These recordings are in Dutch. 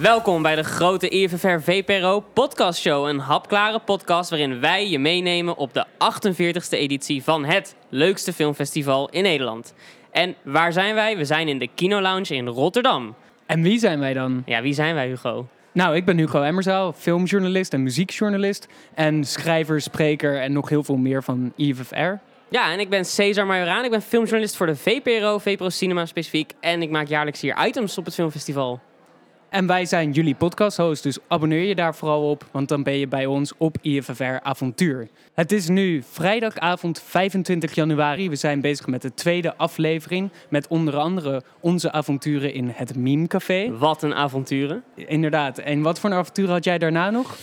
Welkom bij de grote IFFR VPRO podcast show. Een hapklare podcast waarin wij je meenemen op de 48e editie van het leukste filmfestival in Nederland. En waar zijn wij? We zijn in de Kino Lounge in Rotterdam. En wie zijn wij dan? Ja, wie zijn wij Hugo? Nou, ik ben Hugo Emmerzaal, filmjournalist en muziekjournalist. En schrijver, spreker en nog heel veel meer van IFFR. Ja, en ik ben Cesar Majoraan. Ik ben filmjournalist voor de VPRO, VPRO Cinema specifiek. En ik maak jaarlijks hier items op het filmfestival. En wij zijn jullie podcast-host, dus abonneer je daar vooral op, want dan ben je bij ons op IFFR Avontuur. Het is nu vrijdagavond 25 januari. We zijn bezig met de tweede aflevering met onder andere onze avonturen in het Meme Café. Wat een avonturen. Inderdaad. En wat voor een avontuur had jij daarna nog?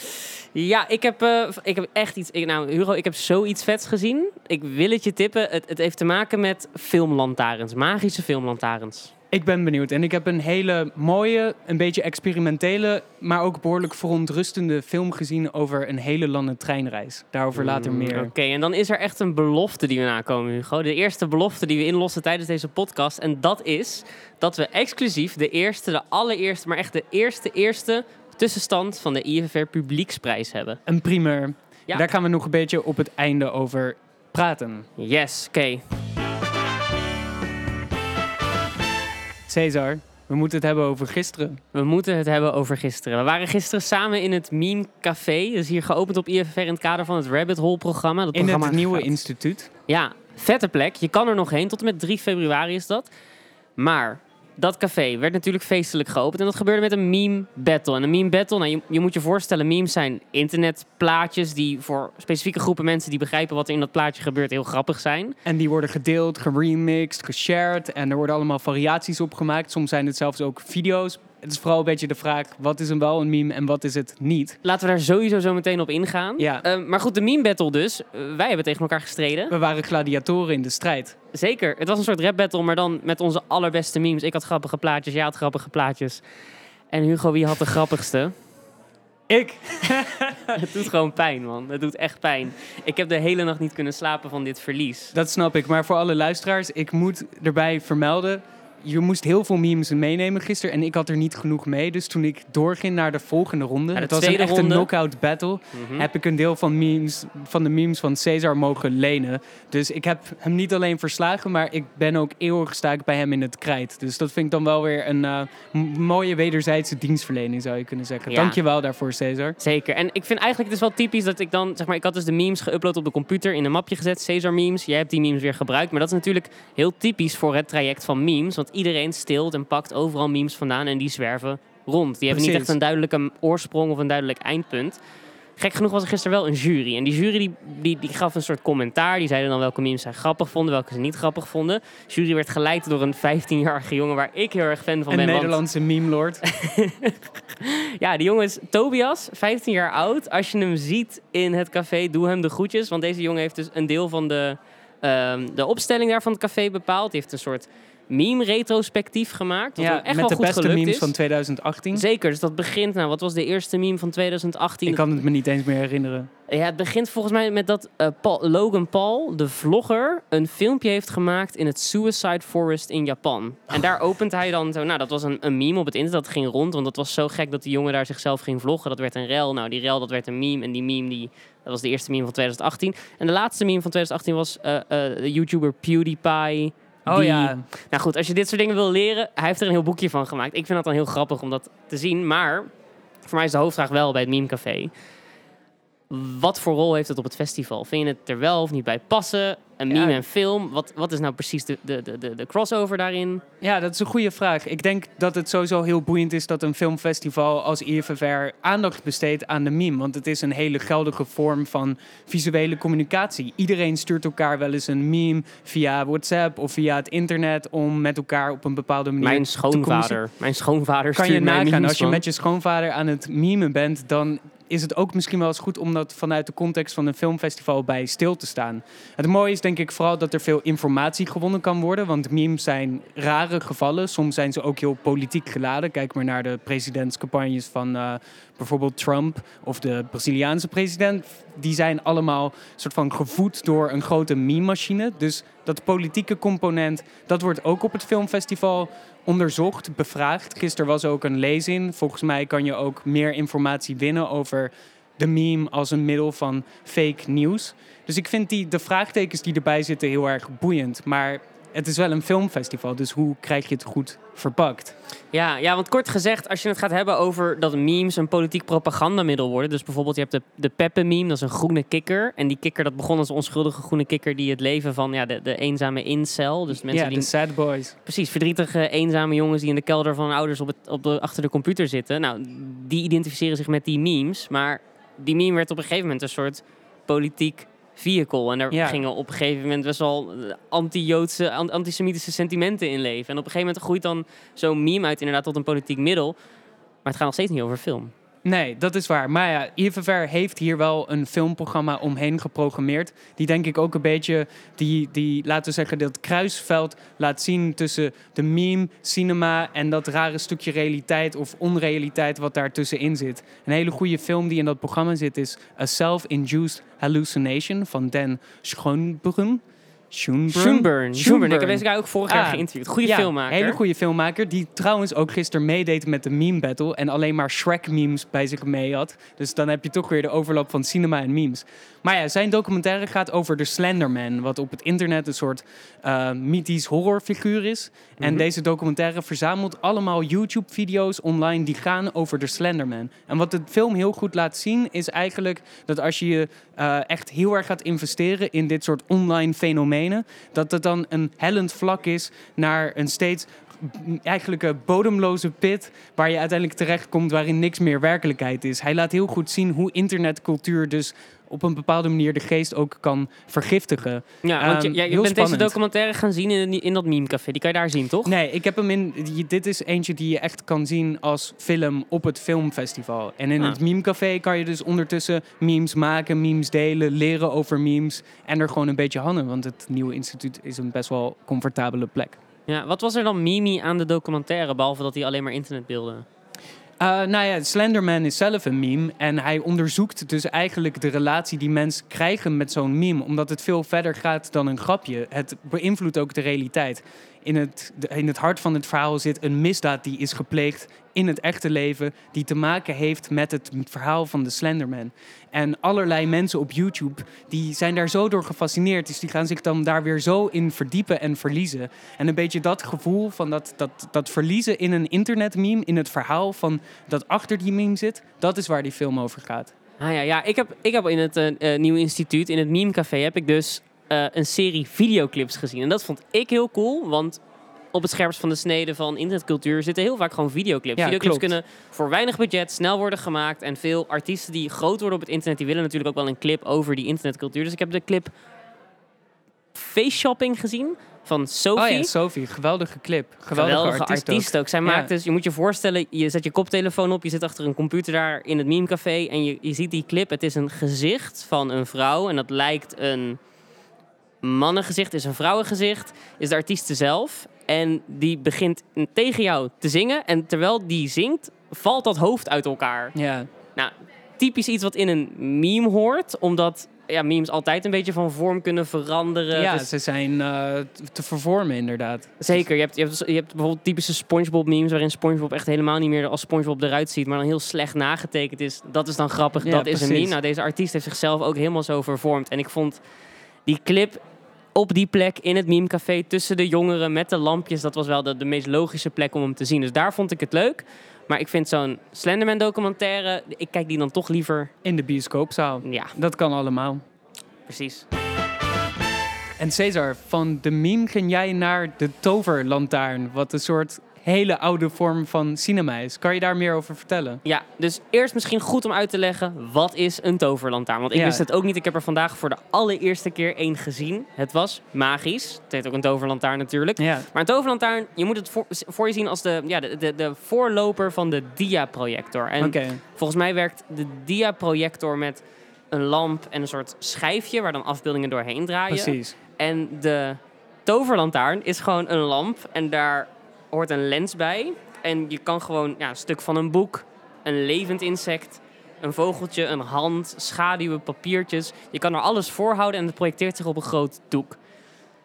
Ja, ik heb, eh, ik heb echt iets. Ik, nou, Hugo, ik heb zoiets vets gezien. Ik wil het je tippen. Het, het heeft te maken met filmlantaarns, magische filmlantaarns. Ik ben benieuwd. En ik heb een hele mooie, een beetje experimentele, maar ook behoorlijk verontrustende film gezien over een hele lange treinreis. Daarover later Mm, meer. Oké, en dan is er echt een belofte die we nakomen, Hugo. De eerste belofte die we inlossen tijdens deze podcast. En dat is dat we exclusief de eerste, de allereerste, maar echt de eerste, eerste tussenstand van de IFFR Publieksprijs hebben. Een primeur. Ja. Daar gaan we nog een beetje op het einde over praten. Yes, oké. Cesar, we moeten het hebben over gisteren. We moeten het hebben over gisteren. We waren gisteren samen in het Meme Café. Dat is hier geopend op IFFR in het kader van het Rabbit Hole programma. Dat In programma het nieuwe gaat- instituut. Ja, vette plek. Je kan er nog heen. Tot en met 3 februari is dat. Maar dat café werd natuurlijk feestelijk geopend. En dat gebeurde met een meme battle. En een meme battle, nou, je, je moet je voorstellen, memes zijn internetplaatjes die voor specifieke groepen mensen die begrijpen wat er in dat plaatje gebeurt heel grappig zijn. En die worden gedeeld, geremixed, geshared. En er worden allemaal variaties op gemaakt. Soms zijn het zelfs ook video's. Het is vooral een beetje de vraag, wat is een wel een meme en wat is het niet? Laten we daar sowieso zo meteen op ingaan. Ja. Eh, maar goed, de meme battle dus. Eh, wij hebben tegen elkaar gestreden. We waren gladiatoren in de strijd. Zeker. Het was een soort rap battle, maar dan met onze allerbeste memes. Ik had grappige plaatjes, jij had grappige plaatjes. En Hugo, wie had de grappigste? Ik? Het doet gewoon pijn, man. Het doet echt pijn. Ik heb de hele nacht niet kunnen slapen van dit verlies. Dat snap ik. Maar voor alle luisteraars, ik moet erbij vermelden. Je moest heel veel memes meenemen gisteren en ik had er niet genoeg mee. Dus toen ik doorging naar de volgende ronde, de het was een echte knockout battle, Mhm. heb ik een deel van, memes, van de memes van Cesar mogen lenen. Dus ik heb hem niet alleen verslagen, maar ik ben ook eeuwig gestaakt bij hem in het krijt. Dus dat vind ik dan wel weer een eh, mooie wederzijdse dienstverlening, zou je kunnen zeggen. Ja. Dank je wel daarvoor, Cesar. Zeker. En ik vind eigenlijk, het is wel typisch dat ik dan, zeg maar, ik had dus de memes geüpload op de computer, in een mapje gezet, Caesar memes. Jij hebt die memes weer gebruikt. Maar dat is natuurlijk heel typisch voor het traject van memes. Want iedereen stilt en pakt overal memes vandaan en die zwerven rond. Die hebben niet echt een duidelijke oorsprong of een duidelijk eindpunt. Gek genoeg was er gisteren wel een jury. En die jury die, die, die gaf een soort commentaar. Die zeiden dan welke memes zij grappig vonden, welke ze niet grappig vonden. De jury werd geleid door een 15-jarige jongen waar ik heel erg fan van Een ben. want- Nederlandse meme lord. ja, die jongen is Tobias, 15 jaar oud. Als je hem ziet in het café, doe hem de groetjes. Want deze jongen heeft dus een deel van de, ehm, de opstelling daar van het café bepaald. Die heeft een soort meme-retrospectief gemaakt. Wat hem Ja, echt met wel de goed beste memes is. van 2018. Zeker, dus dat begint... Nou, wat was de eerste meme van 2018? Ik kan het me niet eens meer herinneren. Ja, het begint volgens mij met dat eh, Paul- Logan Paul, de vlogger, een filmpje heeft gemaakt in het Suicide Forest in Japan. En daar opent hij dan zo. Nou, dat was een, een meme op het internet, dat ging rond. Want dat was zo gek dat die jongen daar zichzelf ging vloggen. Dat werd een rel. Nou, die rel, dat werd een meme. En die meme, die, dat was de eerste meme van 2018. En de laatste meme van 2018 was eh, eh, de YouTuber PewDiePie. Oh ja, Nou goed, als je dit soort dingen wil leren, hij heeft er een heel boekje van gemaakt. Ik vind dat dan heel grappig om dat te zien. Maar voor mij is de hoofdvraag wel bij het Meme Café. Wat voor rol heeft het op het festival? Vind je het er wel of niet bij passen? Een meme Ja. en film? Wat, wat is nou precies de, de, de, de, crossover daarin? Ja, dat is een goede vraag. Ik denk dat het sowieso heel boeiend is dat een filmfestival als IFFR aandacht besteedt aan de meme. Want het is een hele geldige vorm van visuele communicatie. Iedereen stuurt elkaar wel eens een meme via WhatsApp of via het internet om met elkaar op een bepaalde manier Mijn te schoonvader. Mijn schoonvader Kan je stuurt nagaan, als je met je schoonvader aan het memen bent, dan is het ook misschien wel eens goed om dat vanuit de context van een filmfestival bij stil te staan. Het mooie is denk ik vooral dat er veel informatie gewonnen kan worden, want memes zijn rare gevallen. Soms zijn ze ook heel politiek geladen. Kijk maar naar de presidentscampagnes van eh, bijvoorbeeld Trump of de Braziliaanse president. Die zijn allemaal soort van gevoed door een grote meme-machine. Dus dat politieke component, dat wordt ook op het filmfestival onderzocht, bevraagd. Gisteren was ook een lezing. Volgens mij kan je ook meer informatie winnen over de meme als een middel van fake nieuws. Dus ik vind die, de vraagtekens die erbij zitten heel erg boeiend. Maar het is wel een filmfestival, dus hoe krijg je het goed verpakt? Ja, ja, want kort gezegd, als je het gaat hebben over dat memes een politiek propagandamiddel worden. Dus bijvoorbeeld, je hebt de, de Peppe-meme, dat is een groene kikker. En die kikker, dat begon als een onschuldige groene kikker die het leven van ja, de, de eenzame incel. Dus mensen Ja, die de sad boys. Precies, verdrietige, eenzame jongens die in de kelder van hun ouders op het, op de, achter de computer zitten. Nou, die identificeren zich met die memes. Maar die meme werd op een gegeven moment een soort politiek vehicle. En daar Ja. gingen op een gegeven moment best wel eh, anti-Joodse, an- antisemitische sentimenten in leven. En op een gegeven moment groeit dan zo'n meme uit inderdaad tot een politiek middel. Maar het gaat nog steeds niet over film. Nee, dat is waar. Maar ja, Ver heeft hier wel een filmprogramma omheen geprogrammeerd. Die denk ik ook een beetje, die, die laten we zeggen, dat kruisveld laat zien tussen de meme, cinema en dat rare stukje realiteit of onrealiteit wat daartussenin zit. Een hele goede film die in dat programma zit is A Self-Induced Hallucination van Dan Schoenbrun. Schoenburn. Schoenburn. Ik heb deze guy ook vorig jaar geïnterviewd. Goede ja, filmmaker. hele goede filmmaker. Die trouwens ook gisteren meedeed met de meme battle. En alleen maar Shrek memes bij zich mee had. Dus dan heb je toch weer de overlap van cinema en memes. Maar ja, zijn documentaire gaat over de Slenderman. Wat op het internet een soort eh, mythisch horrorfiguur is. En Mhm. deze documentaire verzamelt allemaal YouTube-video's online die gaan over de Slenderman. En wat de film heel goed laat zien is eigenlijk dat als je je eh, echt heel erg gaat investeren in dit soort online fenomenen, dat het dan een hellend vlak is naar een steeds eigenlijk een bodemloze pit waar je uiteindelijk terechtkomt waarin niks meer werkelijkheid is. Hij laat heel goed zien hoe internetcultuur dus op een bepaalde manier de geest ook kan vergiftigen. Ja, want je, Ehm, je bent deze documentaire gaan zien in, in dat memecafé. Die kan je daar zien, toch? Nee, ik heb hem in. Dit is eentje die je echt kan zien als film op het filmfestival. En in Ah. het memecafé kan je dus ondertussen memes maken, memes delen, leren over memes. En er gewoon een beetje hangen. Want het nieuwe instituut is een best wel comfortabele plek. Ja, wat was er dan mimi aan de documentaire, behalve dat hij alleen maar internetbeelden... Uh, nou ja, Slenderman is zelf een meme. En hij onderzoekt dus eigenlijk de relatie die mensen krijgen met zo'n meme. Omdat het veel verder gaat dan een grapje. Het beïnvloedt ook de realiteit. In het, in het hart van het verhaal zit een misdaad die is gepleegd in het echte leven. Die te maken heeft met het verhaal van de Slenderman. En allerlei mensen op YouTube die zijn daar zo door gefascineerd. Dus die gaan zich dan daar weer zo in verdiepen en verliezen. En een beetje dat gevoel van dat, dat, dat verliezen in een internetmeme, in het verhaal van dat achter die meme zit, dat is waar die film over gaat. Ah ja, ja ik, heb, ik heb in het eh, nieuwe instituut, in het memecafé, heb ik dus eh, een serie videoclips gezien. En dat vond ik heel cool, want op het scherpst van de snede van internetcultuur zitten heel vaak gewoon videoclips. Ja, videoclips klopt. kunnen voor weinig budget snel worden gemaakt. En veel artiesten die groot worden op het internet, die willen natuurlijk ook wel een clip over die internetcultuur. Dus ik heb de clip Face Shopping gezien van Sophie. Oh ja, Sophie, geweldige clip. Geweldige, Geweldige artiest, artiest, ook. ook. Zij Ja. maakt dus, je moet je voorstellen, je zet je koptelefoon op, je zit achter een computer daar in het memecafé en je, je ziet die clip. Het is een gezicht van een vrouw en dat lijkt een mannengezicht, is een vrouwengezicht, is de artiest zelf. En die begint tegen jou te zingen en terwijl die zingt, valt dat hoofd uit elkaar. Ja, Nou, typisch iets wat in een meme hoort, omdat ja, memes altijd een beetje van vorm kunnen veranderen. ja Dus- ze zijn eh, te vervormen inderdaad. Zeker. Je hebt, je, hebt, je hebt bijvoorbeeld typische SpongeBob memes waarin SpongeBob echt helemaal niet meer als SpongeBob eruit ziet, maar dan heel slecht nagetekend is. Dat is dan grappig. Ja, dat is een meme. Nou, deze artiest heeft zichzelf ook helemaal zo vervormd. En ik vond die clip op die plek in het memecafé tussen de jongeren met de lampjes, dat was wel de, de meest logische plek om hem te zien. Dus daar vond ik het leuk. Maar ik vind zo'n Slenderman documentaire, ik kijk die dan toch liever. In de bioscoopzaal. Ja, Dat kan allemaal. precies. En Cesar, van de meme ging jij naar de toverlantaarn, wat een soort hele oude vorm van cinema is. Kan je daar meer over vertellen? Ja, dus eerst misschien goed om uit te leggen, wat is een toverlantaarn? Want ik Ja. wist het ook niet. Ik heb er vandaag voor de allereerste keer één gezien. Het was magisch. Het heet ook een toverlantaarn natuurlijk. Ja. Maar een toverlantaarn, je moet het voor, voor je zien als de, ja, de, de, de voorloper van de diaprojector. En volgens mij werkt de diaprojector met een lamp en een soort schijfje waar dan afbeeldingen doorheen draaien. Precies. En de toverlantaarn is gewoon een lamp en daar hoort een lens bij. En je kan gewoon ja, een stuk van een boek, een levend insect, een vogeltje, een hand, schaduwen, papiertjes. Je kan er alles voor houden en het projecteert zich op een groot doek.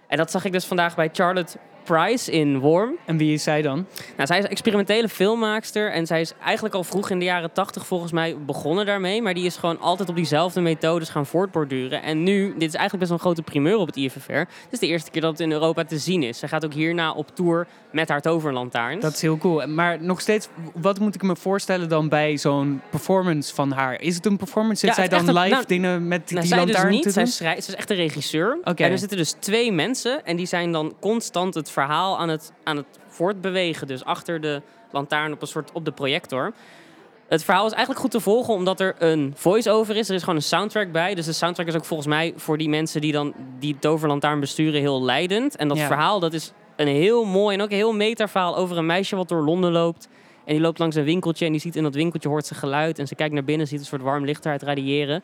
En dat zag ik dus vandaag bij Charlotte Price in Worm. En wie is zij dan? Nou, zij is experimentele filmmaakster en zij is eigenlijk al vroeg in de jaren 80 volgens mij begonnen daarmee. Maar die is gewoon altijd op diezelfde methodes gaan voortborduren. En nu, dit is eigenlijk best wel een grote primeur op het IFFR. Het is de eerste keer dat het in Europa te zien is. Zij gaat ook hierna op tour met haar toverlantaarns. Dat is heel cool. Maar nog steeds, wat moet ik me voorstellen dan bij zo'n performance van haar? Is het een performance? Zit Ja, zij dan een- live nou, dingen met Nou, die dus lantaarn niet. te Zij doen? is echt een regisseur. Oké. En er zitten dus twee mensen en die zijn dan constant het verhaal aan het, aan het voortbewegen. Dus achter de lantaarn op een soort op de projector. Het verhaal is eigenlijk goed te volgen omdat er een voice-over is. Er is gewoon een soundtrack bij. Dus de soundtrack is ook volgens mij voor die mensen die dan die toverlantaarn besturen heel leidend. En dat Ja. verhaal dat is een heel mooi en ook een heel metaverhaal over een meisje wat door Londen loopt. En die loopt langs een winkeltje en die ziet in dat winkeltje hoort ze geluid. En ze kijkt naar binnen, ziet een soort warm licht eruit radiëren.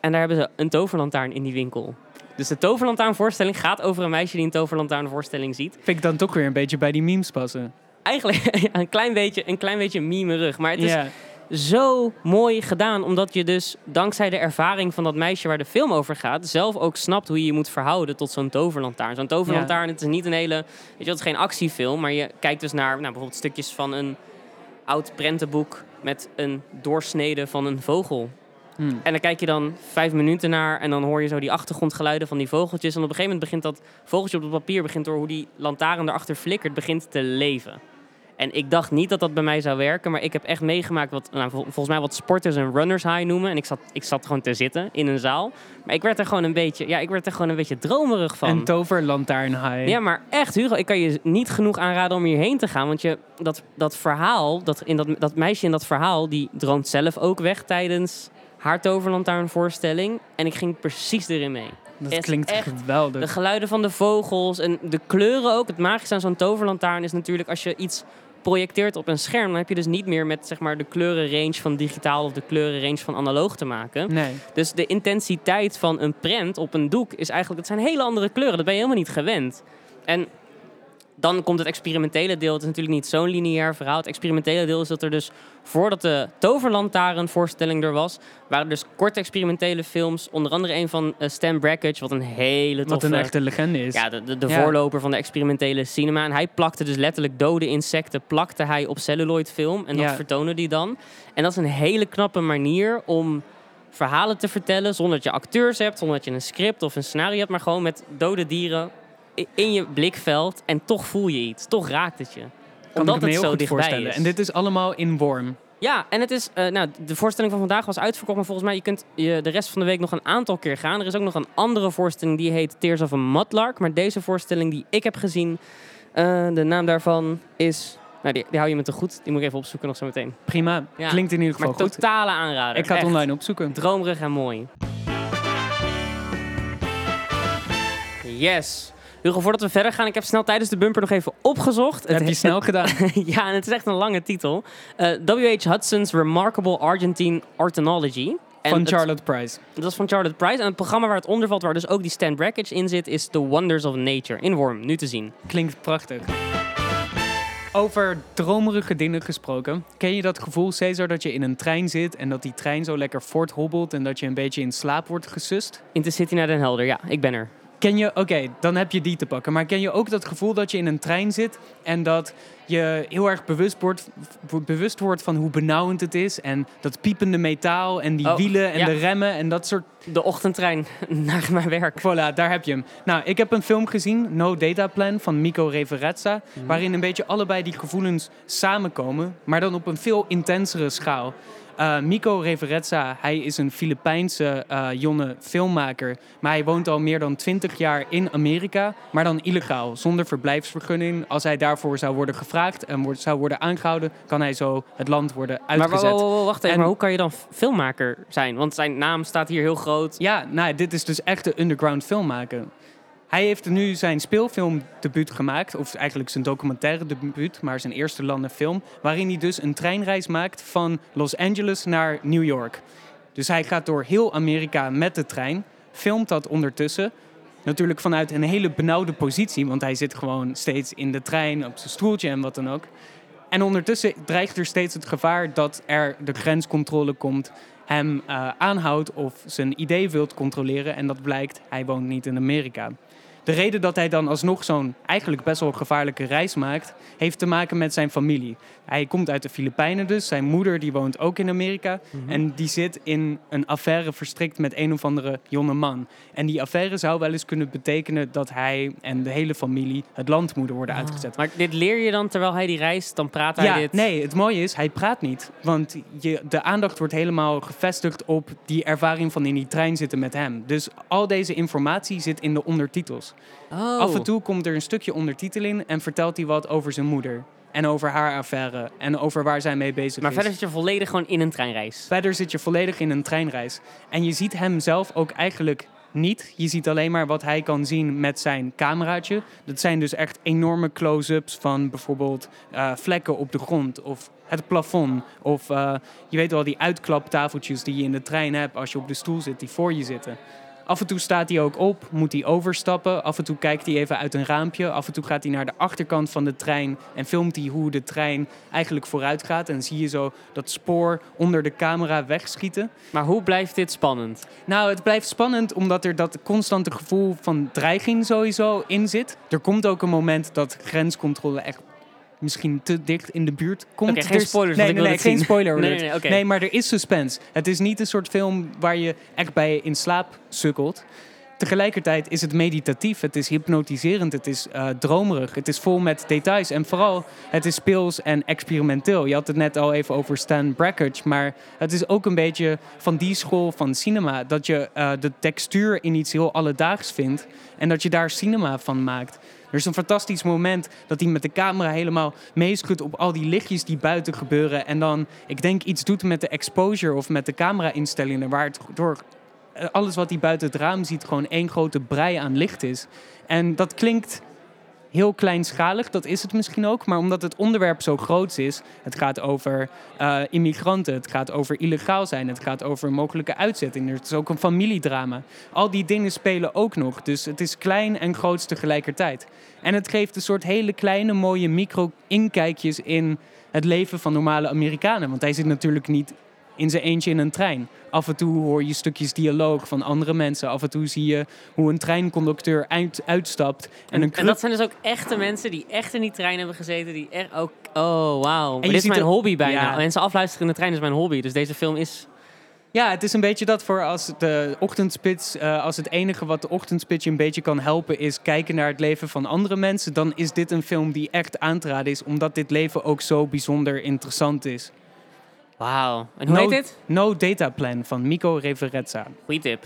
En daar hebben ze een toverlantaarn in die winkel. Dus de toverlantaarnvoorstelling gaat over een meisje die een toverlantaarnvoorstelling ziet. Vind ik dan toch weer een beetje bij die memes passen. Eigenlijk een klein beetje een klein beetje rug. Maar het is zo mooi gedaan, omdat je dus dankzij de ervaring van dat meisje waar de film over gaat, zelf ook snapt hoe je je moet verhouden tot zo'n toverlantaarn. Zo'n toverlantaarn, het is niet een hele, weet je, het is geen actiefilm, maar je kijkt dus naar nou, bijvoorbeeld stukjes van een oud prentenboek met een doorsnede van een vogel. Hmm. En dan kijk je dan vijf minuten naar en dan hoor je zo die achtergrondgeluiden van die vogeltjes. En op een gegeven moment begint dat vogeltje op het papier, begint door hoe die lantaarn erachter flikkert, begint te leven. En ik dacht niet dat dat bij mij zou werken, maar ik heb echt meegemaakt wat nou, vol- volgens mij wat sporters een runners high noemen. En ik zat, ik zat gewoon te zitten in een zaal. Maar ik werd er gewoon een beetje, ja, ik werd er gewoon een beetje dromerig van. En toverlantaarn high. Ja, maar echt, Hugo, ik kan je niet genoeg aanraden om hierheen te gaan. Want je, dat, dat verhaal, dat, in dat, dat meisje in dat verhaal, die droomt zelf ook weg tijdens haar toverlantaarnvoorstelling. En ik ging precies erin mee. dat is klinkt echt geweldig. De geluiden van de vogels en de kleuren ook. Het magische aan zo'n toverlantaarn is natuurlijk als je iets projecteert op een scherm, dan heb je dus niet meer met zeg maar, de kleurenrange van digitaal of de kleurenrange van analoog te maken. Nee. Dus de intensiteit van een prent op een doek is eigenlijk, dat zijn hele andere kleuren. Dat ben je helemaal niet gewend. En dan komt het experimentele deel. Het is natuurlijk niet zo'n lineair verhaal. Het experimentele deel is dat er dus, voordat de Toverlantaarn-voorstelling er was, waren er dus korte experimentele films. Onder andere een van eh, Stan Brakhage, wat een hele Wat toffe... een echte legende is. Ja, de, de, de Ja. voorloper van de experimentele cinema. En hij plakte dus letterlijk dode insecten plakte hij op celluloid film. En dat Ja. vertoonde hij dan. En dat is een hele knappe manier om verhalen te vertellen... zonder dat je acteurs hebt, zonder dat je een script of een scenario hebt... maar gewoon met dode dieren in je blikveld. En toch voel je iets. Toch raakt het je. kan Omdat ik me het heel zo goed dichtbij voorstellen. is. En dit is allemaal in Worm. Ja, en het is, eh, nou, de voorstelling van vandaag was uitverkocht, maar volgens mij je kunt je de rest van de week nog een aantal keer gaan. Er is ook nog een andere voorstelling die heet Tears of a Mudlark, maar deze voorstelling die ik heb gezien, eh, de naam daarvan is, nou die, die hou je me te goed, die moet ik even opzoeken nog zo meteen. Prima. Ja. Klinkt in ieder Maar geval goed. totale aanrader. Ik ga het Echt online opzoeken. Droomrig en mooi. Yes. Hugo, voordat we verder gaan, ik heb snel tijdens de bumper nog even opgezocht. Dat heb je Het- snel gedaan. ja, en het is echt een lange titel. Eh, W.H. Hudson's Remarkable Argentine Ornithology. En Van het- Charlotte Price. dat is van Charlotte Price. En het programma waar het onder valt, waar dus ook die Stan Brakhage in zit, is The Wonders of Nature. In Worm, nu te zien. Klinkt prachtig. Over dromerige dingen gesproken. Ken je dat gevoel, Cesar, dat je in een trein zit en dat die trein zo lekker voorthobbelt en dat je een beetje in slaap wordt gesust? Intercity naar Den Helder, ja, ik ben er. Ken je, oké, dan heb je die te pakken. Maar ken je ook dat gevoel dat je in een trein zit en dat je heel erg bewust wordt, bewust wordt van hoe benauwend het is en dat piepende metaal en die Oh, wielen en ja. de remmen en dat soort De ochtendtrein naar mijn werk. Voilà, daar heb je hem. Nou, ik heb een film gezien, No Data Plan, van Mico Reverazza. Waarin een beetje allebei die gevoelens samenkomen, maar dan op een veel intensere schaal. Eh Mico hij is een Filipijnse eh, jonge filmmaker. Maar hij woont al meer dan 20 jaar in Amerika, maar dan illegaal, zonder verblijfsvergunning. Als hij daarvoor zou worden gevraagd en wordt, zou worden aangehouden, kan hij zo het land worden Maar uitgezet. wa- wacht even, En- maar hoe kan je dan filmmaker zijn? Want zijn naam staat hier heel groot. Ja, nou, dit is dus echt de underground filmmaker. Hij heeft nu zijn speelfilmdebuut gemaakt, of eigenlijk zijn documentaire debuut, maar zijn eerste landenfilm, waarin hij dus een treinreis maakt van Los Angeles naar New York. Dus hij gaat door heel Amerika met de trein, filmt dat ondertussen. Natuurlijk vanuit een hele benauwde positie, want hij zit gewoon steeds in de trein, op zijn stoeltje en wat dan ook. En ondertussen dreigt er steeds het gevaar dat er de grenscontrole komt, hem eh, aanhoudt of zijn idee wilt controleren. En dat blijkt, hij woont niet in Amerika. De reden dat hij dan alsnog zo'n eigenlijk best wel gevaarlijke reis maakt, heeft te maken met zijn familie. Hij komt uit de Filipijnen dus. Zijn moeder die woont ook in Amerika. Mhm. En die zit in een affaire verstrikt met een of andere jonge man. En die affaire zou wel eens kunnen betekenen dat hij en de hele familie het land moeten worden uitgezet. Maar dit leer je dan terwijl hij die reist, dan praat hij Ja, dit. nee, het mooie is, hij praat niet. Want je, de aandacht wordt helemaal gevestigd op die ervaring van in die trein zitten met hem. Dus al deze informatie zit in de ondertitels. Oh. Af en toe komt er een stukje ondertitel in en vertelt hij wat over zijn moeder. En over haar affaire. En over waar zij mee bezig Maar is. verder zit je volledig gewoon in een treinreis. Verder zit je volledig in een treinreis. En je ziet hem zelf ook eigenlijk niet. Je ziet alleen maar wat hij kan zien met zijn cameraatje. Dat zijn dus echt enorme close-ups van bijvoorbeeld eh, vlekken op de grond of het plafond. Of eh, je weet wel, die uitklaptafeltjes die je in de trein hebt als je op de stoel zit, die voor je zitten. Af en toe staat hij ook op, moet hij overstappen. Af en toe kijkt hij even uit een raampje. Af en toe gaat hij naar de achterkant van de trein en filmt hij hoe de trein eigenlijk vooruit gaat. En zie je zo dat spoor onder de camera wegschieten. Maar hoe blijft dit spannend? Nou, het blijft spannend omdat er dat constante gevoel van dreiging sowieso in zit. Er komt ook een moment dat grenscontrole echt misschien te dicht in de buurt komt. Oké, geen Er spoilers, Nee, nee, geen zien. spoiler Nee, nee, nee, maar er is suspense. Het is niet een soort film waar je echt bij in slaap sukkelt. Tegelijkertijd is het meditatief, het is hypnotiserend, het is eh, dromerig, het is vol met details. En vooral, het is speels en experimenteel. Je had het net al even over Stan Brakhage, maar het is ook een beetje van die school van cinema. Dat je eh, de textuur in iets heel alledaags vindt en dat je daar cinema van maakt. Er is een fantastisch moment dat hij met de camera helemaal meeschudt op al die lichtjes die buiten gebeuren. En dan, ik denk, iets doet met de exposure of met de camera-instellingen. Waar door eh, alles wat hij buiten het raam ziet gewoon één grote brei aan licht is. En dat klinkt heel kleinschalig, dat is het misschien ook. Maar omdat het onderwerp zo groot is, het gaat over eh, immigranten, het gaat over illegaal zijn, het gaat over mogelijke uitzetting. Het is ook een familiedrama. Al die dingen spelen ook nog. Dus het is klein en groot tegelijkertijd. En het geeft een soort hele kleine, mooie micro-inkijkjes in het leven van normale Amerikanen. Want hij zit natuurlijk niet in zijn eentje in een trein. Af en toe hoor je stukjes dialoog van andere mensen. Af en toe zie je hoe een treinconducteur uit, uitstapt. En, En, een en dat zijn dus ook echte mensen die echt in die trein hebben gezeten. Die echt ook... Oh, wauw. Maar je Dit is mijn er- hobby bijna. Ja. Mensen afluisteren in de trein is mijn hobby. Dus deze film is... Ja, het is een beetje dat voor als de ochtendspits, eh, als het enige wat de ochtendspits je een beetje kan helpen is kijken naar het leven van andere mensen, dan is dit een film die echt aan te raden is, omdat dit leven ook zo bijzonder interessant is. Wauw. En hoe No- heet dit? No Data Plan van Mico Reverezza. Goeie tip.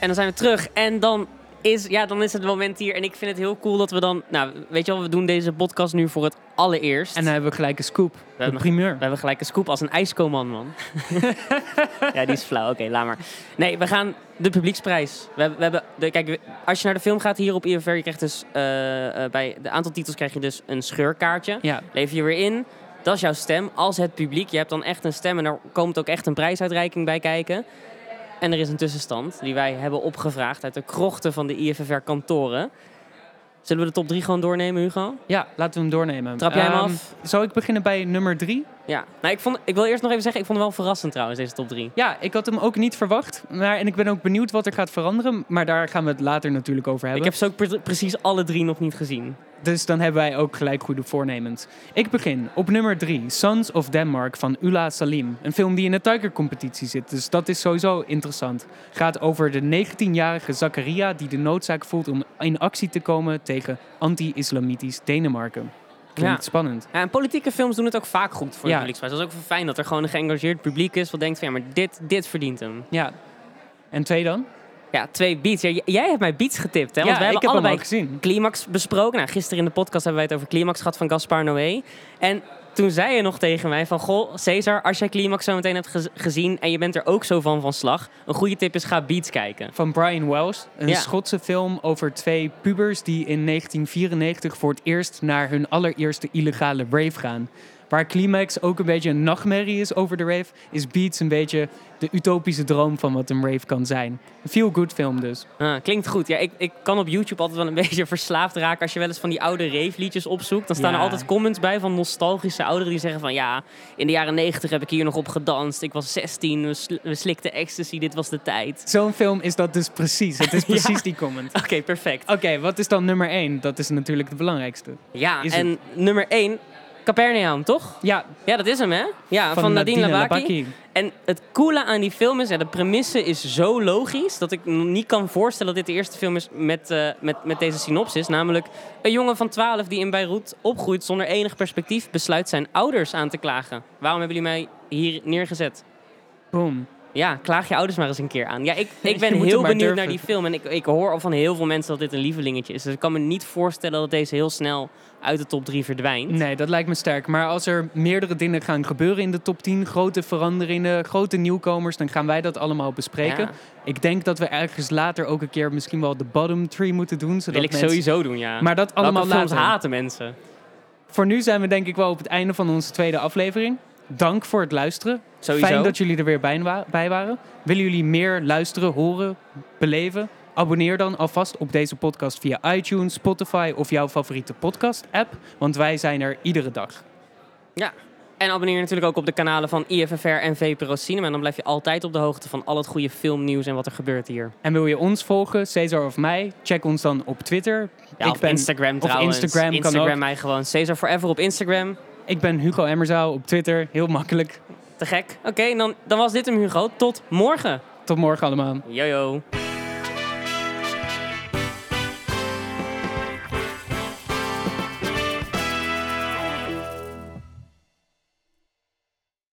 En dan zijn we terug. En dan is, ja, dan is het moment hier. En ik vind het heel cool dat we dan... Nou, weet je wel, we doen deze podcast nu voor het allereerst. En dan hebben we gelijk een scoop, de hebben- primeur. We hebben gelijk een scoop als een ijskoman, man. ja, die is flauw. Oké, laat maar. Nee, we gaan de publieksprijs. We hebben, we hebben de, kijk, we- als je naar de film gaat hier op IFR, je krijgt dus eh, eh, bij de aantal titels krijg je dus een scheurkaartje. Ja, Lever je weer in. Dat is jouw stem als het publiek. Je hebt dan echt een stem en er komt ook echt een prijsuitreiking bij kijken. En er is een tussenstand die wij hebben opgevraagd uit de krochten van de IFFR-kantoren. Zullen we de top 3 gewoon doornemen, Hugo? ja, laten we hem doornemen. Trap jij hem Ehm, af? Zal ik beginnen bij nummer drie? Ja. Nou, ik, vond, ik wil eerst nog even zeggen, ik vond het wel verrassend trouwens, deze top 3. Ja, ik had hem ook niet verwacht. Maar, en ik ben ook benieuwd wat er gaat veranderen. Maar daar gaan we het later natuurlijk over hebben. Ik heb ze ook pre- precies alle drie nog niet gezien. Dus dan hebben wij ook gelijk goede voornemens. Ik begin op nummer 3, Sons of Denmark van Ula Salim. Een film die in de Tiger-competitie zit, dus dat is sowieso interessant. Gaat over de 19-jarige Zakaria die de noodzaak voelt om in actie te komen tegen anti-islamitisch Denemarken. Klinkt Ja. spannend. Ja, en politieke films doen het ook vaak goed voor de Ja. publieksprijs. Dat is ook fijn dat er gewoon een geëngageerd publiek is wat denkt van ja, maar dit, dit verdient hem. Ja. En twee dan? Ja, twee beats. Ja, jij hebt mij beats getipt, hè? Want ja, we hebben allebei gezien. Climax besproken. Nou, gisteren in de podcast hebben wij het over Climax gehad van Gaspar Noé. En toen zei je nog tegen mij van... Goh, Cesar, als jij Climax zo meteen hebt gez- gezien... en je bent er ook zo van van slag... een goede tip is ga Beats kijken. Van Brian Wells. Een Ja. Schotse film over twee pubers die in 1994 voor het eerst naar hun allereerste illegale rave gaan. Waar Climax ook een beetje een nachtmerrie is over de rave, is Beats een beetje de utopische droom van wat een rave kan zijn. Een feel-good film dus. Ah, klinkt goed. Ja, ik, ik kan op YouTube altijd wel een beetje verslaafd raken als je wel eens van die oude rave-liedjes opzoekt. Dan staan Ja. er altijd comments bij van nostalgische ouderen die zeggen van ja, in de jaren 90 heb ik hier nog op gedanst. Ik was 16, we, sl- we slikten ecstasy, dit was de tijd. Zo'n film is dat dus precies. Het is Ja. precies die comment. Oké, perfect. Oké, wat is dan nummer 1? Dat is natuurlijk het belangrijkste. Ja, Is en nummer 1, Capernaum, toch? Ja, Ja, dat is hem, hè? Ja, van, Nadine, Labaki. En het coole aan die film is, ja, de premisse is zo logisch dat ik niet kan voorstellen dat dit de eerste film is met, eh, met, met deze synopsis. Namelijk een jongen van 12 die in Beirut opgroeit zonder enig perspectief, besluit zijn ouders aan te klagen. Waarom hebben jullie mij hier neergezet? Boom. Ja, klaag je ouders maar eens een keer aan. Ja, ik, ik ben heel benieuwd durven. naar die film. En ik, ik hoor al van heel veel mensen dat dit een lievelingetje is. Dus ik kan me niet voorstellen dat deze heel snel uit de top 3 verdwijnt. Nee, dat lijkt me sterk. Maar als er meerdere dingen gaan gebeuren in de top 10, grote veranderingen, grote nieuwkomers, dan gaan wij dat allemaal bespreken. Ja, Ik denk dat we ergens later ook een keer misschien wel de bottom three moeten doen. Zodat wil ik mensen- sowieso doen, ja. Maar dat allemaal Welke later. haten mensen? Voor nu zijn we denk ik wel op het einde van onze tweede aflevering. Dank voor het luisteren. Sowieso. Fijn dat jullie er weer bij, wa- bij waren. Willen jullie meer luisteren, horen, beleven? Abonneer dan alvast op deze podcast via iTunes, Spotify of jouw favoriete podcast-app. Want wij zijn er iedere dag. Ja. En abonneer natuurlijk ook op de kanalen van IFFR en VPRO Cinema. En dan blijf je altijd op de hoogte van al het goede filmnieuws en wat er gebeurt hier. En wil je ons volgen, Cesar of mij? Check ons dan op Twitter. Ja, ik, of ben, Instagram of trouwens. Instagram kan Instagram mij gewoon. Cesar Forever op Instagram. Ik ben Hugo Emmerzaal op Twitter. Heel makkelijk. Te gek. Oké, dan, dan was dit hem Hugo. Tot morgen. Tot morgen allemaal. Jojo.